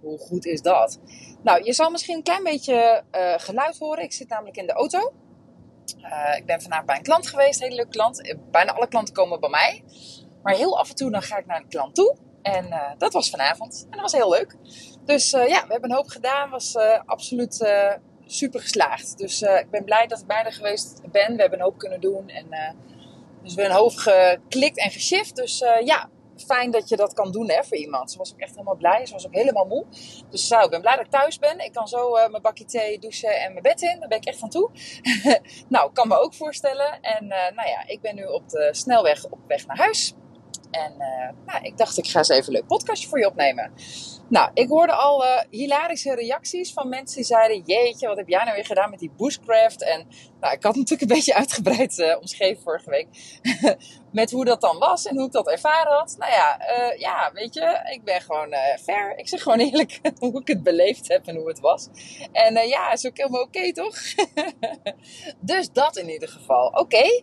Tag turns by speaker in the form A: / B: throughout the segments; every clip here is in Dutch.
A: Hoe goed is dat? Nou, je zal misschien een klein beetje uh, geluid horen. Ik zit namelijk in de auto. Uh, ik ben vandaag bij een klant geweest, een hele leuke klant. Bijna alle klanten komen bij mij. Maar heel af en toe dan ga ik naar een klant toe. En dat was vanavond. En dat was heel leuk. Dus ja, we hebben een hoop gedaan. Was absoluut super geslaagd. Dus ik ben blij dat ik bij geweest ben. We hebben een hoop kunnen doen. En, dus we hebben een hoop geklikt en geshift. Dus ja, fijn dat je dat kan doen hè, voor iemand. Ze was ook echt helemaal blij. Ze was ook helemaal moe. Dus zo, ik ben blij dat ik thuis ben. Ik kan zo uh, mijn bakje thee, douchen en mijn bed in. Daar ben ik echt van toe. nou, kan me ook voorstellen. En uh, nou ja, ik ben nu op de snelweg op weg naar huis. En uh, nou, ik dacht, ik ga eens even een leuk podcastje voor je opnemen. Nou, ik hoorde al uh, hilarische reacties van mensen die zeiden: Jeetje, wat heb jij nou weer gedaan met die bushcraft? En nou, ik had natuurlijk een beetje uitgebreid uh, omschreven vorige week. met hoe dat dan was en hoe ik dat ervaren had. Nou ja, uh, ja weet je, ik ben gewoon fair. Ik zeg gewoon eerlijk hoe ik het beleefd heb en hoe het was. En ja, is ook helemaal oké, okay, toch? dus dat in ieder geval. Oké,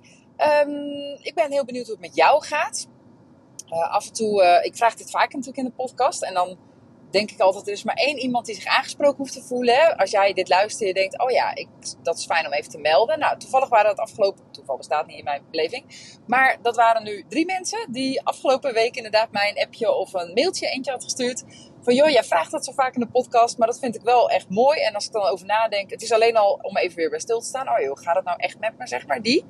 A: um, ik ben heel benieuwd hoe het met jou gaat. af en toe, ik vraag dit vaak natuurlijk in de podcast. En dan denk ik altijd, er is maar één iemand die zich aangesproken hoeft te voelen. Als jij dit luistert je denkt, oh ja, ik, dat is fijn om even te melden. Nou, toevallig waren dat afgelopen, toeval bestaat niet in mijn beleving. Maar dat waren nu drie mensen die afgelopen week inderdaad mij een appje of een mailtje eentje had gestuurd van joh, jij vraagt dat zo vaak in de podcast, maar dat vind ik wel echt mooi. En als ik dan over nadenk, het is alleen al om even weer bij stil te staan. Oh joh, gaat het nou echt met me, zeg maar, die.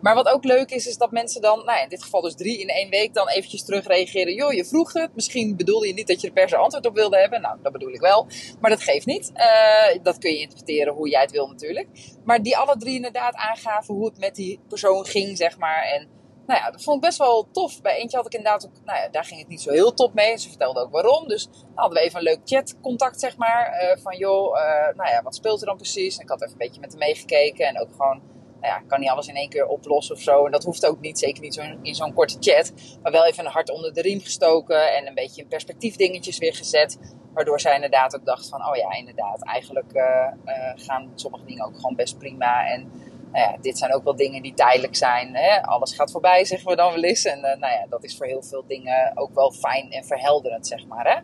A: Maar wat ook leuk is, is dat mensen dan, nou ja, in dit geval dus drie in één week, dan eventjes terug reageren. Joh, je vroeg het. Misschien bedoelde je niet dat je er per se antwoord op wilde hebben. Nou, dat bedoel ik wel. Maar dat geeft niet. Uh, dat kun je interpreteren hoe jij het wil natuurlijk. Maar die alle drie inderdaad aangaven hoe het met die persoon ging, zeg maar. En nou ja, dat vond ik best wel tof. Bij eentje had ik inderdaad ook, nou ja, daar ging het niet zo heel top mee. Ze vertelde ook waarom. Dus hadden we even een leuk chatcontact, zeg maar. Uh, van joh, uh, nou ja, wat speelt er dan precies? En ik had even een beetje met hem meegekeken. En ook gewoon, nou ja, ik kan niet alles in één keer oplossen of zo. En dat hoeft ook niet, zeker niet zo in, zo'n korte chat. Maar wel even een hart onder de riem gestoken. En een beetje in perspectief dingetjes weer gezet. Waardoor zij inderdaad ook dacht van, oh ja, inderdaad, eigenlijk uh, gaan sommige dingen ook gewoon best prima. En nou ja, dit zijn ook wel dingen die tijdelijk zijn. Hè? Alles gaat voorbij, zeggen we dan wel eens. En uh, nou ja, dat is voor heel veel dingen ook wel fijn en verhelderend, zeg maar. Hè?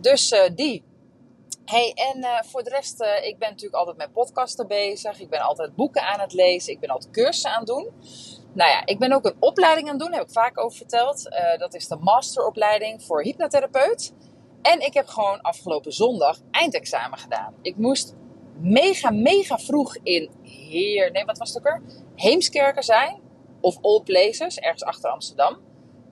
A: Dus uh, die. Hey, en uh, voor de rest, ik ben natuurlijk altijd met podcasten bezig. Ik ben altijd boeken aan het lezen. Ik ben altijd cursussen aan het doen. Nou ja, ik ben ook een opleiding aan het doen, heb ik vaak over verteld. dat is de masteropleiding voor hypnotherapeut. En ik heb gewoon afgelopen zondag eindexamen gedaan. Ik moest mega, mega vroeg in Heer, nee, wat was het ook er? Heemskerken zijn. Of All Places, ergens achter Amsterdam.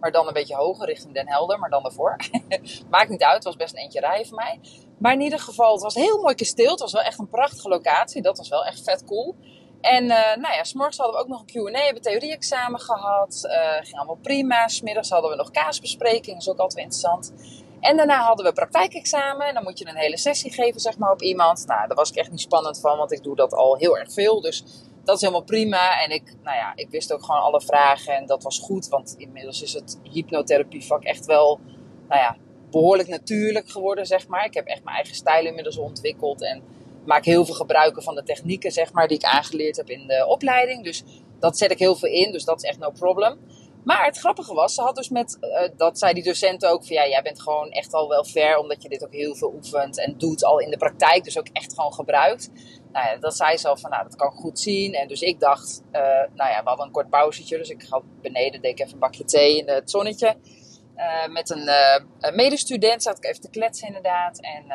A: Maar dan een beetje hoger richting Den Helder, maar dan daarvoor. Maakt niet uit, het was best een eentje rijden voor mij. Maar in ieder geval, het was heel mooi kasteel. Het was wel echt een prachtige locatie. Dat was wel echt vet cool. En uh, nou ja, s'morgens hadden we ook nog een Q&A, hebben theorie-examen gehad. Uh, ging allemaal prima. Smiddags hadden we nog kaasbespreking, dat is ook altijd interessant. En daarna hadden we praktijkexamen. En dan moet je een hele sessie geven zeg maar, op iemand. Nou, daar was ik echt niet spannend van, want ik doe dat al heel erg veel. Dus dat is helemaal prima. En ik, nou ja, ik wist ook gewoon alle vragen en dat was goed. Want inmiddels is het hypnotherapievak echt wel nou ja, behoorlijk natuurlijk geworden, zeg maar. Ik heb echt mijn eigen stijl inmiddels ontwikkeld. En maak heel veel gebruiken van de technieken, zeg maar, die ik aangeleerd heb in de opleiding. Dus dat zet ik heel veel in, dus dat is echt no problem. Maar het grappige was, ze had dus met, uh, dat zei die docent ook, van ja, jij bent gewoon echt al wel ver, omdat je dit ook heel veel oefent en doet al in de praktijk, dus ook echt gewoon gebruikt. Nou ja, dat zei ze al van, nou, dat kan goed zien. En dus ik dacht, uh, nou ja, we hadden een kort pauzetje, dus ik ga beneden, deed ik even een bakje thee in het zonnetje. Uh, met een, een, medestudent zat ik even te kletsen inderdaad. En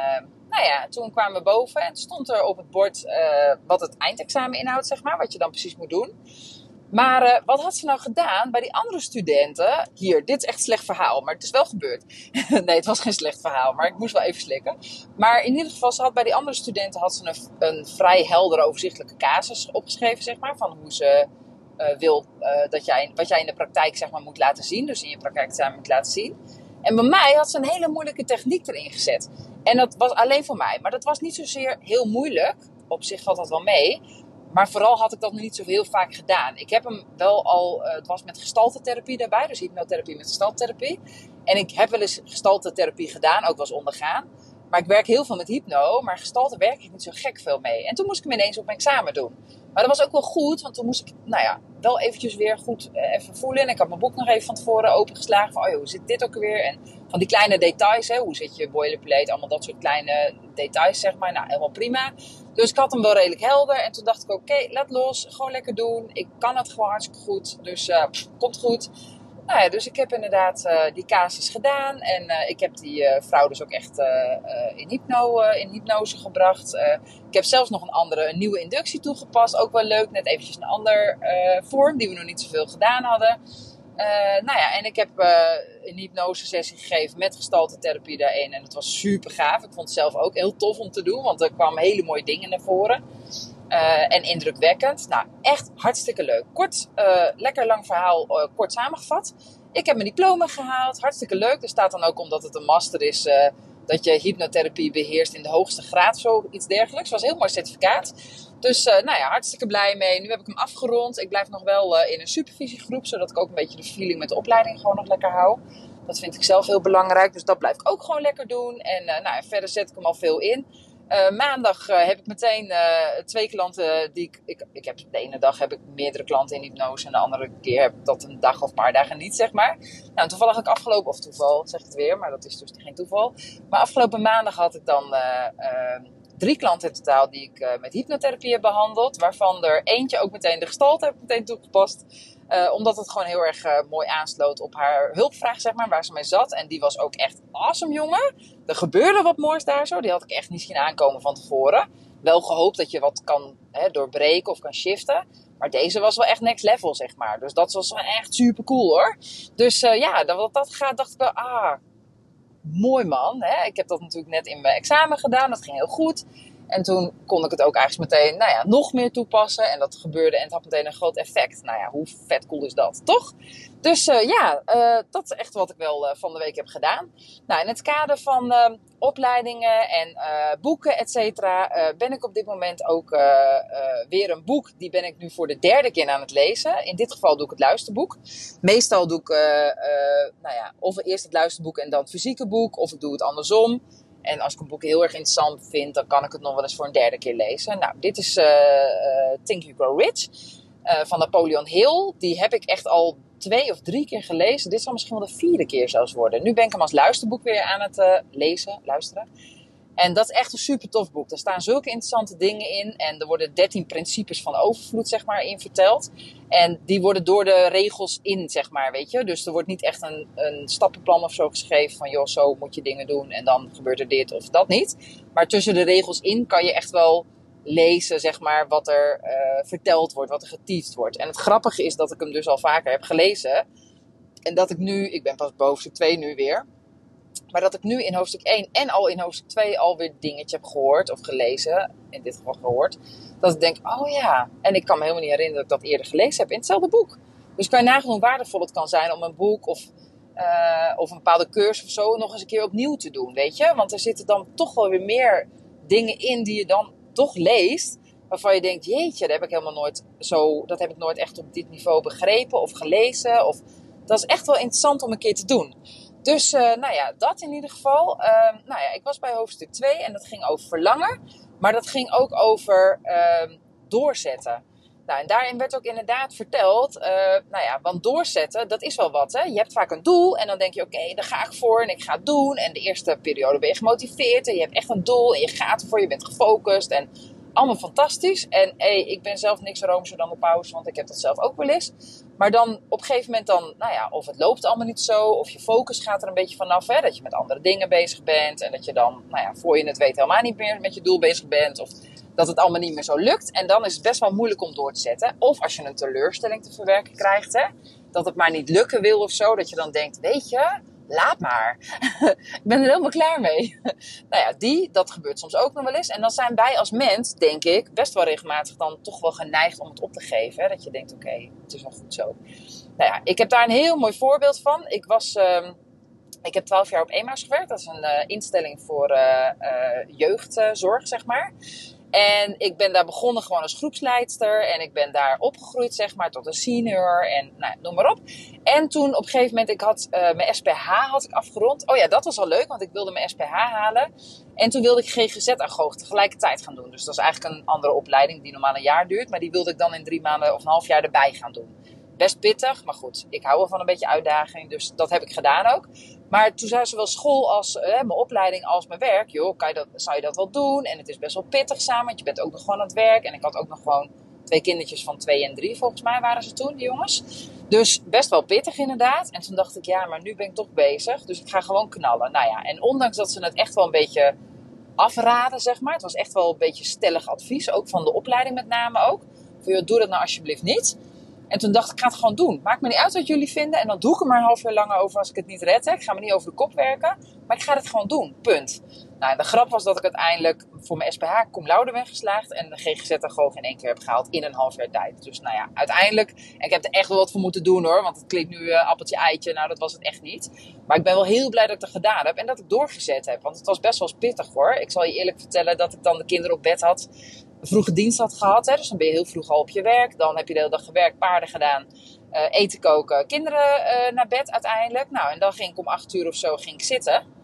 A: nou ja, toen kwamen we boven en stond er op het bord wat het eindexamen inhoudt, zeg maar, wat je dan precies moet doen. Maar uh, wat had ze nou gedaan bij die andere studenten? Hier, dit is echt een slecht verhaal, maar het is wel gebeurd. nee, het was geen slecht verhaal, maar ik moest wel even slikken. Maar in ieder geval, ze had bij die andere studenten had ze een, een vrij heldere, overzichtelijke casus opgeschreven, zeg maar. Van hoe ze uh, wil uh, dat jij, wat jij in de praktijk zeg maar, moet laten zien. Dus in je praktijk moet laten zien. En bij mij had ze een hele moeilijke techniek erin gezet. En dat was alleen voor mij. Maar dat was niet zozeer heel moeilijk. Op zich valt dat wel mee. Maar vooral had ik dat nog niet zo heel vaak gedaan. Ik heb hem wel al, uh, het was met gestaltetherapie daarbij, dus hypnotherapie met gestaltetherapie. En ik heb wel eens gestaltetherapie gedaan, ook wel eens ondergaan. Maar ik werk heel veel met hypno, maar gestalte werk ik niet zo gek veel mee. En toen moest ik hem ineens op mijn examen doen. Maar dat was ook wel goed, want toen moest ik, nou ja, wel eventjes weer goed uh, even voelen. En ik had mijn boek nog even van tevoren opengeslagen van, oh hoe zit dit ook weer? En van die kleine details, hè, hoe zit je boilerplate, allemaal dat soort kleine details, zeg maar. Nou, helemaal prima. Dus ik had hem wel redelijk helder. En toen dacht ik, oké, laat los, gewoon lekker doen. Ik kan het gewoon hartstikke goed, dus pff, komt goed. Nou ja, dus ik heb inderdaad uh, die casus gedaan. En uh, ik heb die vrouw dus ook echt in, hypno, in hypnose gebracht. ik heb zelfs nog een andere, een nieuwe inductie toegepast. Ook wel leuk, net eventjes een ander vorm die we nog niet zoveel gedaan hadden. Nou ja, en ik heb een hypnose sessie gegeven met gestaltetherapie daarin. En het was super gaaf. Ik vond het zelf ook heel tof om te doen, want er kwamen hele mooie dingen naar voren. Uh, en indrukwekkend. Nou, echt hartstikke leuk. Kort, lekker lang verhaal, kort samengevat. Ik heb mijn diploma gehaald, hartstikke leuk. Er staat dan ook omdat het een master is, dat je hypnotherapie beheerst in de hoogste graad, zoiets dergelijks. was een heel mooi certificaat. Dus nou ja, hartstikke blij mee. Nu heb ik hem afgerond. Ik blijf nog wel in een supervisiegroep, zodat ik ook een beetje de feeling met de opleiding gewoon nog lekker hou. Dat vind ik zelf heel belangrijk, dus dat blijf ik ook gewoon lekker doen. En nou, verder zet ik hem al veel in. Maandag heb ik meteen twee klanten die ik, ik, ik. heb de ene dag heb ik meerdere klanten in hypnose. En de andere keer heb ik dat een dag of een paar dagen niet, zeg maar. Nou, toevallig ik afgelopen, of toeval, zeg het weer, maar dat is dus geen toeval. Maar afgelopen maandag had ik dan drie klanten in totaal die ik met hypnotherapie heb behandeld. Waarvan er eentje ook meteen de gestalte heb meteen toegepast. Uh, omdat het gewoon heel erg uh, mooi aansloot op haar hulpvraag, zeg maar, waar ze mee zat. En die was ook echt awesome, jongen. Er gebeurde wat moois daar zo. Die had ik echt niet zien aankomen van tevoren. Wel gehoopt dat je wat kan hè, doorbreken of kan shiften. Maar deze was wel echt next level, zeg maar. Dus dat was wel echt super cool, hoor. Dus ja, dat, dat gaat, dacht ik wel, ah, mooi man. Hè? Ik heb dat natuurlijk net in mijn examen gedaan. Dat ging heel goed. En toen kon ik het ook eigenlijk meteen, nou ja, nog meer toepassen. En dat gebeurde en het had meteen een groot effect. Nou ja, hoe vet cool is dat, toch? Dus uh, ja, uh, dat is echt wat ik wel uh, van de week heb gedaan. Nou, in het kader van opleidingen en boeken, et cetera, ben ik op dit moment ook weer een boek. Die ben ik nu voor de derde keer aan het lezen. In dit geval doe ik het luisterboek. Meestal doe ik, nou ja, of eerst het luisterboek en dan het fysieke boek. Of ik doe het andersom. En als ik een boek heel erg interessant vind, dan kan ik het nog wel eens voor een derde keer lezen. Nou, dit is uh, uh, Think You Grow Rich uh, van Napoleon Hill. Die heb ik echt al twee of drie keer gelezen. Dit zal misschien wel de vierde keer zelfs worden. Nu ben ik hem als luisterboek weer aan het lezen, luisteren. En dat is echt een super tof boek. Daar staan zulke interessante dingen in. En er worden 13 principes van overvloed, zeg maar, in verteld. En die worden door de regels in, zeg maar, weet je. Dus er wordt niet echt een, een stappenplan of zo geschreven van, joh, zo moet je dingen doen en dan gebeurt er dit of dat niet. Maar tussen de regels in kan je echt wel lezen, zeg maar, wat er uh, verteld wordt, wat er geteased wordt. En het grappige is dat ik hem dus al vaker heb gelezen. En dat ik nu, ik ben pas boven 2 nu weer maar dat ik nu in hoofdstuk 1 en al in hoofdstuk 2 alweer dingetje heb gehoord of gelezen, in dit geval gehoord, dat ik denk, oh ja, en ik kan me helemaal niet herinneren dat ik dat eerder gelezen heb in hetzelfde boek. Dus kan je nagaan hoe waardevol het kan zijn om een boek of, uh, of een bepaalde cursus of zo nog eens een keer opnieuw te doen, weet je? Want er zitten dan toch wel weer meer dingen in die je dan toch leest, waarvan je denkt, jeetje, dat heb ik helemaal nooit zo, dat heb ik nooit echt op dit niveau begrepen of gelezen. Of, dat is echt wel interessant om een keer te doen. Dus uh, nou ja, dat in ieder geval. Uh, nou ja, ik was bij hoofdstuk 2 en dat ging over verlangen. Maar dat ging ook over uh, doorzetten. Nou, en daarin werd ook inderdaad verteld, eh, nou ja, want doorzetten, dat is wel wat. Hè? Je hebt vaak een doel en dan denk je, oké, okay, daar ga ik voor en ik ga het doen. En de eerste periode ben je gemotiveerd en je hebt echt een doel en je gaat ervoor, je bent gefocust en allemaal fantastisch. En hey, ik ben zelf niks roomser dan de pauze, want ik heb dat zelf ook wel eens. Maar dan op een gegeven moment dan, nou ja, of het loopt allemaal niet zo, of je focus gaat er een beetje vanaf, hè, dat je met andere dingen bezig bent en dat je dan, nou ja, voor je het weet helemaal niet meer met je doel bezig bent, of dat het allemaal niet meer zo lukt. En dan is het best wel moeilijk om door te zetten. Of als je een teleurstelling te verwerken krijgt, hè, dat het maar niet lukken wil of zo, dat je dan denkt, weet je, laat maar. ik ben er helemaal klaar mee. nou ja, die, dat gebeurt soms ook nog wel eens. En dan zijn wij als mens, denk ik, best wel regelmatig dan toch wel geneigd om het op te geven. Dat je denkt, oké, het is wel goed zo. Nou ja, ik heb daar een heel mooi voorbeeld van. Ik was... Um, Ik heb twaalf jaar op EMA's gewerkt. Dat is een uh, instelling voor uh, uh, jeugdzorg, zeg maar. En ik ben daar begonnen gewoon als groepsleidster. En ik ben daar opgegroeid, zeg maar, tot een senior. En nou, noem maar op. En toen op een gegeven moment, ik had uh, mijn SPH had ik afgerond. Oh ja, dat was al leuk, want ik wilde mijn SPH halen. En toen wilde ik GGZ-agoog tegelijkertijd gaan doen. Dus dat is eigenlijk een andere opleiding die normaal een jaar duurt. Maar die wilde ik dan in drie maanden of een half jaar erbij gaan doen. Best pittig, maar goed. Ik hou wel van een beetje uitdaging, dus dat heb ik gedaan ook. Maar toen zei zowel school als uh, mijn opleiding als mijn werk, joh, kan je dat, zou je dat wel doen? En het is best wel pittig samen, want je bent ook nog gewoon aan het werk. En ik had ook nog gewoon twee kindertjes van twee en drie, volgens mij waren ze toen, die jongens. Dus best wel pittig inderdaad. En toen dacht ik, ja, maar nu ben ik toch bezig, dus ik ga gewoon knallen. Nou ja, en ondanks dat ze het echt wel een beetje afraden, zeg maar. Het was echt wel een beetje stellig advies, ook van de opleiding met name ook. Van, joh, doe dat nou alsjeblieft niet. En toen dacht ik, ik ga het gewoon doen. Maakt me niet uit wat jullie vinden. En dan doe ik er maar een half jaar langer over als ik het niet red. Ik ga me niet over de kop werken. Maar ik ga het gewoon doen. Punt. Nou, de grap was dat ik uiteindelijk voor mijn SPH cum laude ben geslaagd. En de GGZ gewoon in één keer heb gehaald in een half jaar tijd. Dus nou ja, uiteindelijk. En ik heb er echt wel wat voor moeten doen hoor. Want het klinkt nu uh, appeltje eitje. Nou, dat was het echt niet. Maar ik ben wel heel blij dat ik het gedaan heb. En dat ik doorgezet heb. Want het was best wel pittig hoor. Ik zal je eerlijk vertellen dat ik dan de kinderen op bed had vroege dienst had gehad. Hè, dus dan ben je heel vroeg al op je werk. Dan heb je de hele dag gewerkt, paarden gedaan, uh, eten koken, kinderen uh, naar bed uiteindelijk. Nou, en dan ging ik om acht uur of zo ging ik zitten.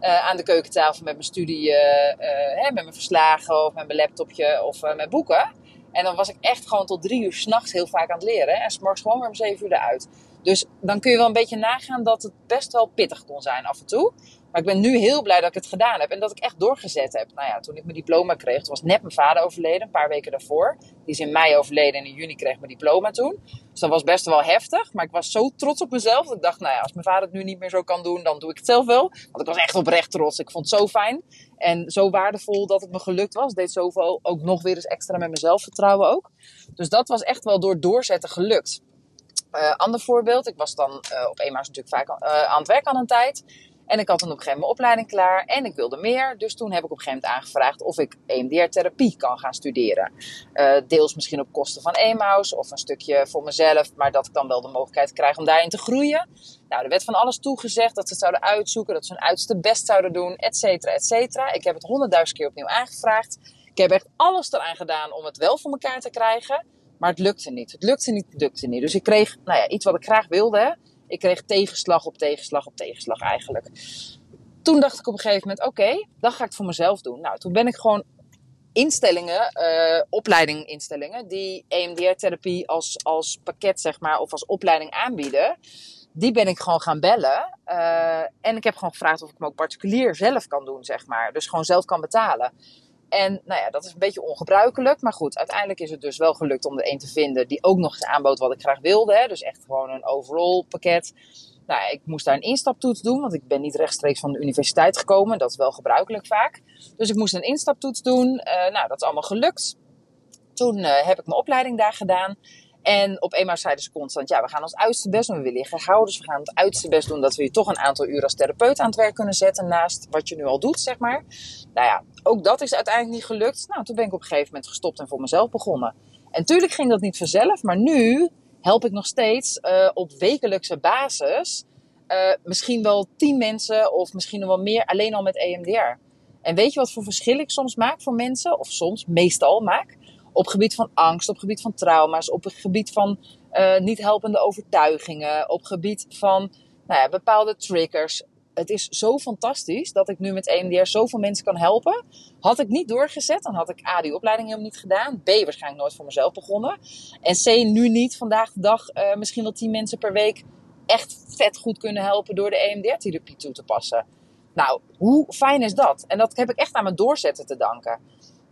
A: Uh, aan de keukentafel met mijn studie, hè, met mijn verslagen of met mijn laptopje of met boeken. En dan was ik echt gewoon tot drie uur s'nachts heel vaak aan het leren. En s'morgens gewoon weer om zeven uur eruit. Dus dan kun je wel een beetje nagaan dat het best wel pittig kon zijn af en toe. Maar ik ben nu heel blij dat ik het gedaan heb en dat ik echt doorgezet heb. Nou ja, toen ik mijn diploma kreeg, toen was net mijn vader overleden, een paar weken daarvoor. Die is in mei overleden en in juni kreeg ik mijn diploma toen. Dus dat was best wel heftig, maar ik was zo trots op mezelf dat ik dacht, nou ja, als mijn vader het nu niet meer zo kan doen, dan doe ik het zelf wel. Want ik was echt oprecht trots. Ik vond het zo fijn en zo waardevol dat het me gelukt was. Deed zoveel ook nog weer eens extra met mijn zelfvertrouwen ook. Dus dat was echt wel door doorzetten gelukt. Uh, ander voorbeeld, ik was dan uh, op eenmaal natuurlijk vaak uh, aan het werk aan een tijd. En ik had dan op een gegeven moment mijn opleiding klaar en ik wilde meer. Dus toen heb ik op een gegeven moment aangevraagd of ik EMDR-therapie kan gaan studeren. Uh, deels misschien op kosten van EMAUS of een stukje voor mezelf. Maar dat ik dan wel de mogelijkheid krijg om daarin te groeien. Nou, er werd van alles toegezegd dat ze het zouden uitzoeken, dat ze hun uiterste best zouden doen, et cetera, et cetera. Ik heb het honderdduizend keer opnieuw aangevraagd. Ik heb echt alles eraan gedaan om het wel voor elkaar te krijgen. Maar het lukte niet. Het lukte niet, het lukte niet. Dus ik kreeg nou ja, iets wat ik graag wilde. Ik kreeg tegenslag op tegenslag op tegenslag eigenlijk. Toen dacht ik op een gegeven moment, oké, dan ga ik het voor mezelf doen. Nou, toen ben ik gewoon instellingen, uh, opleidinginstellingen, die EMDR-therapie als, als pakket, zeg maar, of als opleiding aanbieden. Die ben ik gewoon gaan bellen. Uh, en ik heb gewoon gevraagd of ik hem ook particulier zelf kan doen, zeg maar. Dus gewoon zelf kan betalen. En nou ja, dat is een beetje ongebruikelijk. Maar goed, uiteindelijk is het dus wel gelukt om er een te vinden die ook nog eens aanbood wat ik graag wilde. Hè. Dus echt gewoon een overall pakket. Nou, ik moest daar een instaptoets doen, want ik ben niet rechtstreeks van de universiteit gekomen. Dat is wel gebruikelijk vaak. Dus ik moest een instaptoets doen. Uh, nou, dat is allemaal gelukt. Toen uh, heb ik mijn opleiding daar gedaan. En op eenmaal zeiden ze constant, ja, we gaan ons uiterste best doen. We willen je dus we gaan het uiterste best doen dat we je toch een aantal uren als therapeut aan het werk kunnen zetten naast wat je nu al doet, zeg maar. Nou ja, ook dat is uiteindelijk niet gelukt. Nou, toen ben ik op een gegeven moment gestopt en voor mezelf begonnen. En tuurlijk ging dat niet vanzelf, maar nu help ik nog steeds uh, op wekelijkse basis uh, misschien wel tien mensen of misschien nog wel meer alleen al met EMDR. En weet je wat voor verschil ik soms maak voor mensen? Of soms, meestal maak? Op gebied van angst, op gebied van trauma's, op het gebied van uh, niet helpende overtuigingen, op gebied van nou ja, bepaalde triggers. Het is zo fantastisch dat ik nu met EMDR zoveel mensen kan helpen. Had ik niet doorgezet, dan had ik A, die opleiding helemaal niet gedaan. B, waarschijnlijk nooit voor mezelf begonnen. En C, nu niet vandaag de dag uh, misschien wel 10 mensen per week echt vet goed kunnen helpen door de EMDR-therapie toe te passen. Nou, hoe fijn is dat? En dat heb ik echt aan mijn doorzetten te danken.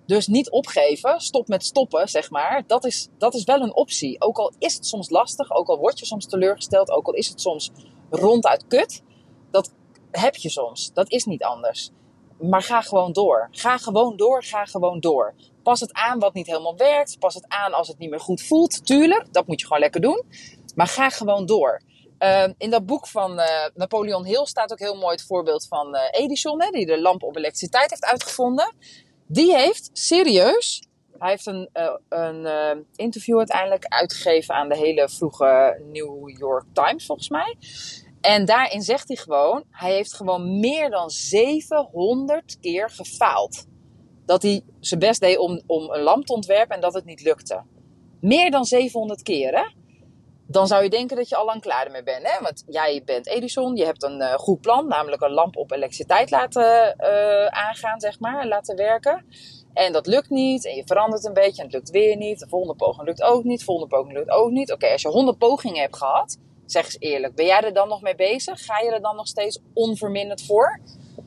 A: Dus niet opgeven, stop met stoppen, zeg maar. Dat is, dat is wel een optie. Ook al is het soms lastig, ook al word je soms teleurgesteld, ook al is het soms ronduit kut. Dat heb je soms. Dat is niet anders. Maar ga gewoon door. Ga gewoon door, ga gewoon door. Pas het aan wat niet helemaal werkt. Pas het aan als het niet meer goed voelt. Tuurlijk, dat moet je gewoon lekker doen. Maar ga gewoon door. Uh, in dat boek van uh, Napoleon Hill staat ook heel mooi het voorbeeld van uh, Edison, hè, die de lamp op elektriciteit heeft uitgevonden. Die heeft serieus, hij heeft een, uh, een uh, interview uiteindelijk uitgegeven aan de hele vroege New York Times volgens mij. En daarin zegt hij gewoon, hij heeft gewoon meer dan 700 keer gefaald. Dat hij zijn best deed om, om een lamp te ontwerpen en dat het niet lukte. Meer dan 700 keer? Dan zou je denken dat je al lang klaar ermee bent. Hè? Want jij bent Edison, je hebt een uh, goed plan, namelijk een lamp op elektriciteit laten uh, aangaan, zeg maar, laten werken. En dat lukt niet. En je verandert een beetje en het lukt weer niet. De volgende poging lukt ook niet. De volgende poging lukt ook niet. Oké, als je 100 pogingen hebt gehad, zeg eens eerlijk. Ben jij er dan nog mee bezig? Ga je er dan nog steeds onverminderd voor?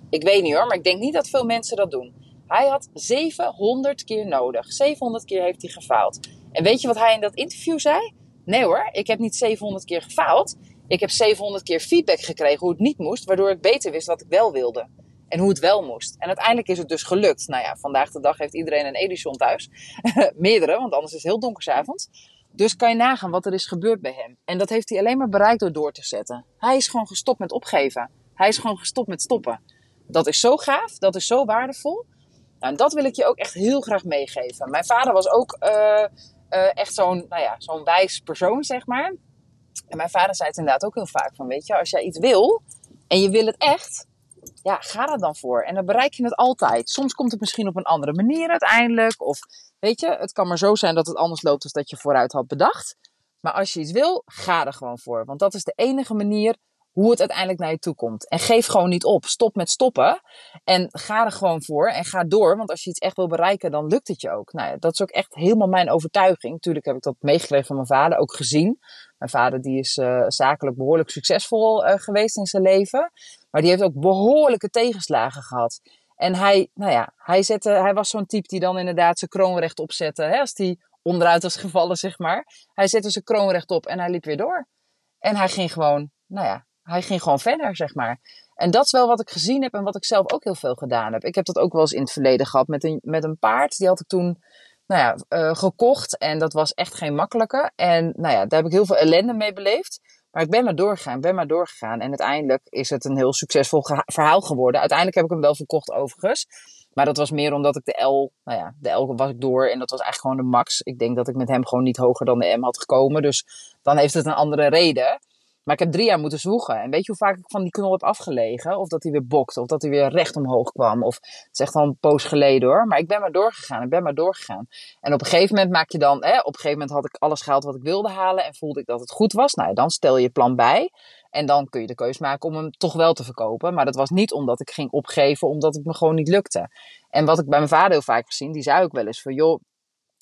A: Ik weet niet hoor, maar ik denk niet dat veel mensen dat doen. Hij had 700 keer nodig. 700 keer heeft hij gefaald. En weet je wat hij in dat interview zei? Nee hoor, ik heb niet 700 keer gefaald. Ik heb 700 keer feedback gekregen hoe het niet moest, waardoor ik beter wist wat ik wel wilde. En hoe het wel moest. En uiteindelijk is het dus gelukt. Nou ja, vandaag de dag heeft iedereen een Edison thuis. Meerdere, want anders is het heel donker s'avonds. Dus kan je nagaan wat er is gebeurd bij hem. En dat heeft hij alleen maar bereikt door door te zetten. Hij is gewoon gestopt met opgeven. Hij is gewoon gestopt met stoppen. Dat is zo gaaf, dat is zo waardevol. Nou, en dat wil ik je ook echt heel graag meegeven. Mijn vader was ook uh, uh, echt zo'n nou ja, zo'n wijs persoon, zeg maar. En mijn vader zei het inderdaad ook heel vaak van, weet je, als jij iets wil en je wil het echt, ja, ga er dan voor. En dan bereik je het altijd. Soms komt het misschien op een andere manier uiteindelijk. Of weet je, het kan maar zo zijn dat het anders loopt dan dat je vooruit had bedacht. Maar als je iets wil, ga er gewoon voor. Want dat is de enige manier hoe het uiteindelijk naar je toe komt. En geef gewoon niet op. Stop met stoppen. En ga er gewoon voor. En ga door. Want als je iets echt wil bereiken, dan lukt het je ook. Nou ja, dat is ook echt helemaal mijn overtuiging. Tuurlijk heb ik dat meegekregen van mijn vader. Ook gezien. Mijn vader die is uh, zakelijk behoorlijk succesvol uh, geweest in zijn leven. Maar die heeft ook behoorlijke tegenslagen gehad. En hij, nou ja, hij, zette, hij was zo'n type die dan inderdaad zijn kroon rechtop zette. Hè, als die onderuit was gevallen, zeg maar. Hij zette zijn kroon rechtop en hij liep weer door. En hij ging gewoon, nou ja, hij ging gewoon verder, zeg maar. En dat is wel wat ik gezien heb en wat ik zelf ook heel veel gedaan heb. Ik heb dat ook wel eens in het verleden gehad met een, met een paard. Die had ik toen nou ja, uh, gekocht en dat was echt geen makkelijke. En nou ja, daar heb ik heel veel ellende mee beleefd. Maar ik ben maar doorgegaan, ben maar doorgegaan. En uiteindelijk is het een heel succesvol verhaal geworden. Uiteindelijk heb ik hem wel verkocht overigens. Maar dat was meer omdat ik de L, nou ja, de L was ik door en dat was eigenlijk gewoon de max. Ik denk dat ik met hem gewoon niet hoger dan de M had gekomen. Dus dan heeft het een andere reden. Maar ik heb drie jaar moeten zwoegen. En weet je hoe vaak ik van die knol heb afgelegen? Of dat hij weer bokte, of dat hij weer recht omhoog kwam. Of het echt al een poos geleden hoor. Maar ik ben maar doorgegaan, ik ben maar doorgegaan. En op een gegeven moment maak je dan, hè, op een gegeven moment had ik alles gehaald wat ik wilde halen. En voelde ik dat het goed was. Nou, dan stel je plan bij. En dan kun je de keus maken om hem toch wel te verkopen. Maar dat was niet omdat ik ging opgeven, omdat het me gewoon niet lukte. En wat ik bij mijn vader heel vaak gezien, die zei ook wel eens van joh,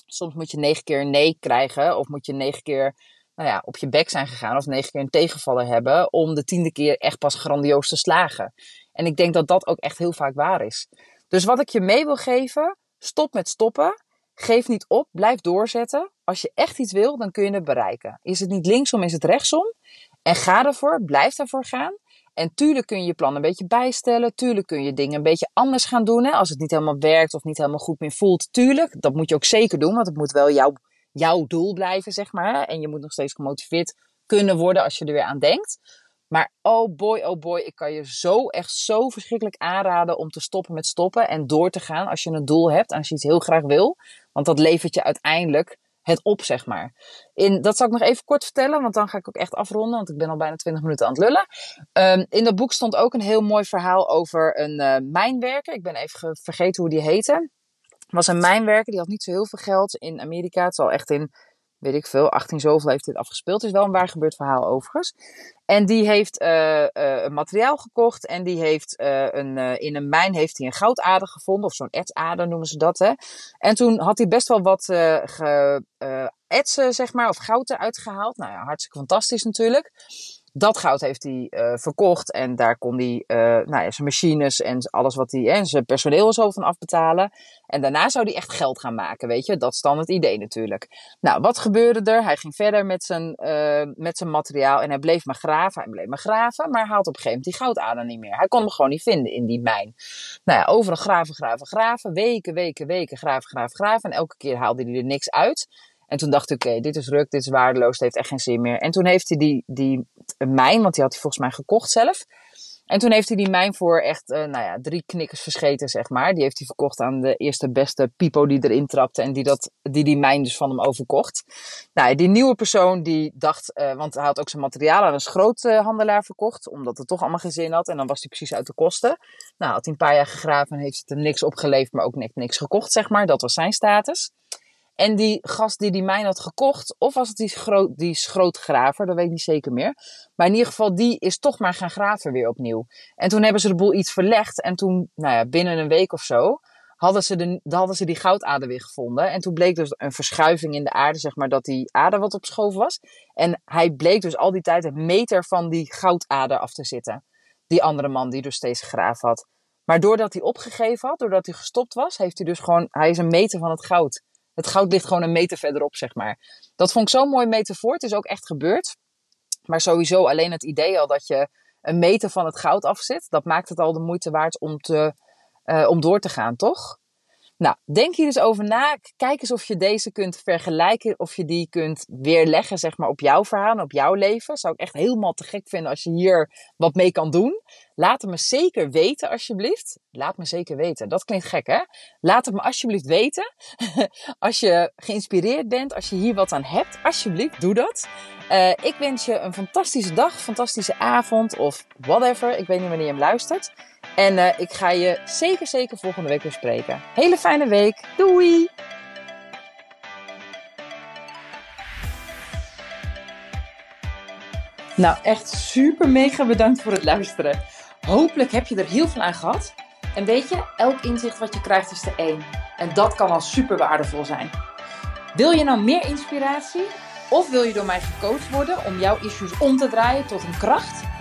A: soms moet je negen keer nee krijgen. Of moet je negen keer nou ja, op je bek zijn gegaan of negen keer een tegenvaller hebben om de tiende keer echt pas grandioos te slagen. En ik denk dat dat ook echt heel vaak waar is. Dus wat ik je mee wil geven, stop met stoppen. Geef niet op, blijf doorzetten. Als je echt iets wil, dan kun je het bereiken. Is het niet linksom, is het rechtsom. En ga ervoor, blijf ervoor gaan. En tuurlijk kun je je plan een beetje bijstellen. Tuurlijk kun je dingen een beetje anders gaan doen. Hè? Als het niet helemaal werkt of niet helemaal goed meer voelt. Tuurlijk, dat moet je ook zeker doen. Want het moet wel jouw jouw doel blijven, zeg maar. En je moet nog steeds gemotiveerd kunnen worden als je er weer aan denkt. Maar oh boy, oh boy, ik kan je zo echt zo verschrikkelijk aanraden om te stoppen met stoppen en door te gaan als je een doel hebt als je iets heel graag wil. Want dat levert je uiteindelijk het op, zeg maar. In, dat zal ik nog even kort vertellen, want dan ga ik ook echt afronden, want ik ben al bijna 20 minuten aan het lullen. Um, in dat boek stond ook een heel mooi verhaal over een uh, mijnwerker. Ik ben even vergeten hoe die heette was een mijnwerker, die had niet zo heel veel geld in Amerika. Het zal echt in, weet ik veel, 18 zoveel heeft dit afgespeeld. Het is wel een waar gebeurd verhaal overigens. En die heeft uh, uh, een materiaal gekocht en die heeft uh, een, in een mijn heeft hij een goudader gevonden, of zo'n etsader noemen ze dat. Hè. En toen had hij best wel wat ge, etsen, zeg maar, of goud eruit gehaald. Nou ja, hartstikke fantastisch natuurlijk dat goud heeft hij uh, verkocht en daar kon hij uh, nou ja, zijn machines en alles wat hij en zijn personeel zo van afbetalen. En daarna zou hij echt geld gaan maken, weet je. Dat is dan het idee natuurlijk. Nou, wat gebeurde er? Hij ging verder met zijn, uh, met zijn materiaal en hij bleef maar graven. Hij bleef maar graven, maar had op een gegeven moment die goudader niet meer. Hij kon hem gewoon niet vinden in die mijn. Nou ja, overal graven, graven, graven. Weken, weken, weken graven, graven, graven. En elke keer haalde hij er niks uit. En toen dacht ik, oké, dit is ruk, dit is waardeloos, het heeft echt geen zin meer. En toen heeft hij die, die mijn, want die had hij volgens mij gekocht zelf. En toen heeft hij die mijn voor echt, uh, nou ja, drie knikkers verscheten, zeg maar. Die heeft hij verkocht aan de eerste beste pipo die erin trapte en die dat, die, die mijn dus van hem overkocht. Nou, die nieuwe persoon die dacht, uh, want hij had ook zijn materiaal aan een schroothandelaar verkocht, omdat het toch allemaal geen zin had. En dan was hij precies uit de kosten. Nou, had hij een paar jaar gegraven en heeft het niks opgeleverd, maar ook niks gekocht, zeg maar. Dat was zijn status. En die gast die die mijn had gekocht, of was het die, schroot, die schrootgraver, dat weet ik niet zeker meer. Maar in ieder geval, die is toch maar gaan graven weer opnieuw. En toen hebben ze de boel iets verlegd. En toen, nou ja, binnen een week of zo, hadden ze, de, hadden ze die goudader weer gevonden. En toen bleek dus een verschuiving in de aarde, zeg maar, dat die aarde wat op schoof was. En hij bleek dus al die tijd een meter van die goudader af te zitten. Die andere man die dus steeds gegraven had. Maar doordat hij opgegeven had, doordat hij gestopt was, heeft hij dus gewoon, hij is een meter van het goud. Het goud ligt gewoon een meter verderop, zeg maar. Dat vond ik zo'n mooi metafoor. Het is ook echt gebeurd. Maar sowieso alleen het idee al dat je een meter van het goud afzet, dat maakt het al de moeite waard om, te, uh, om door te gaan, toch? Nou, denk hier eens over na. Kijk eens of je deze kunt vergelijken. Of je die kunt weerleggen, zeg maar, op jouw verhaal, op jouw leven. Zou ik echt helemaal te gek vinden als je hier wat mee kan doen. Laat het me zeker weten, alsjeblieft. Laat me zeker weten. Dat klinkt gek, hè? Laat het me alsjeblieft weten. als je geïnspireerd bent, als je hier wat aan hebt, alsjeblieft, doe dat. Uh, ik wens je een fantastische dag, fantastische avond of whatever. Ik weet niet wanneer je hem luistert. En uh, ik ga je zeker, zeker volgende week weer spreken. Hele fijne week. Doei! Nou, echt super mega bedankt voor het luisteren. Hopelijk heb je er heel veel aan gehad. En weet je, elk inzicht wat je krijgt is er één. En dat kan al super waardevol zijn. Wil je nou meer inspiratie? Of wil je door mij gecoacht worden om jouw issues om te draaien tot een kracht?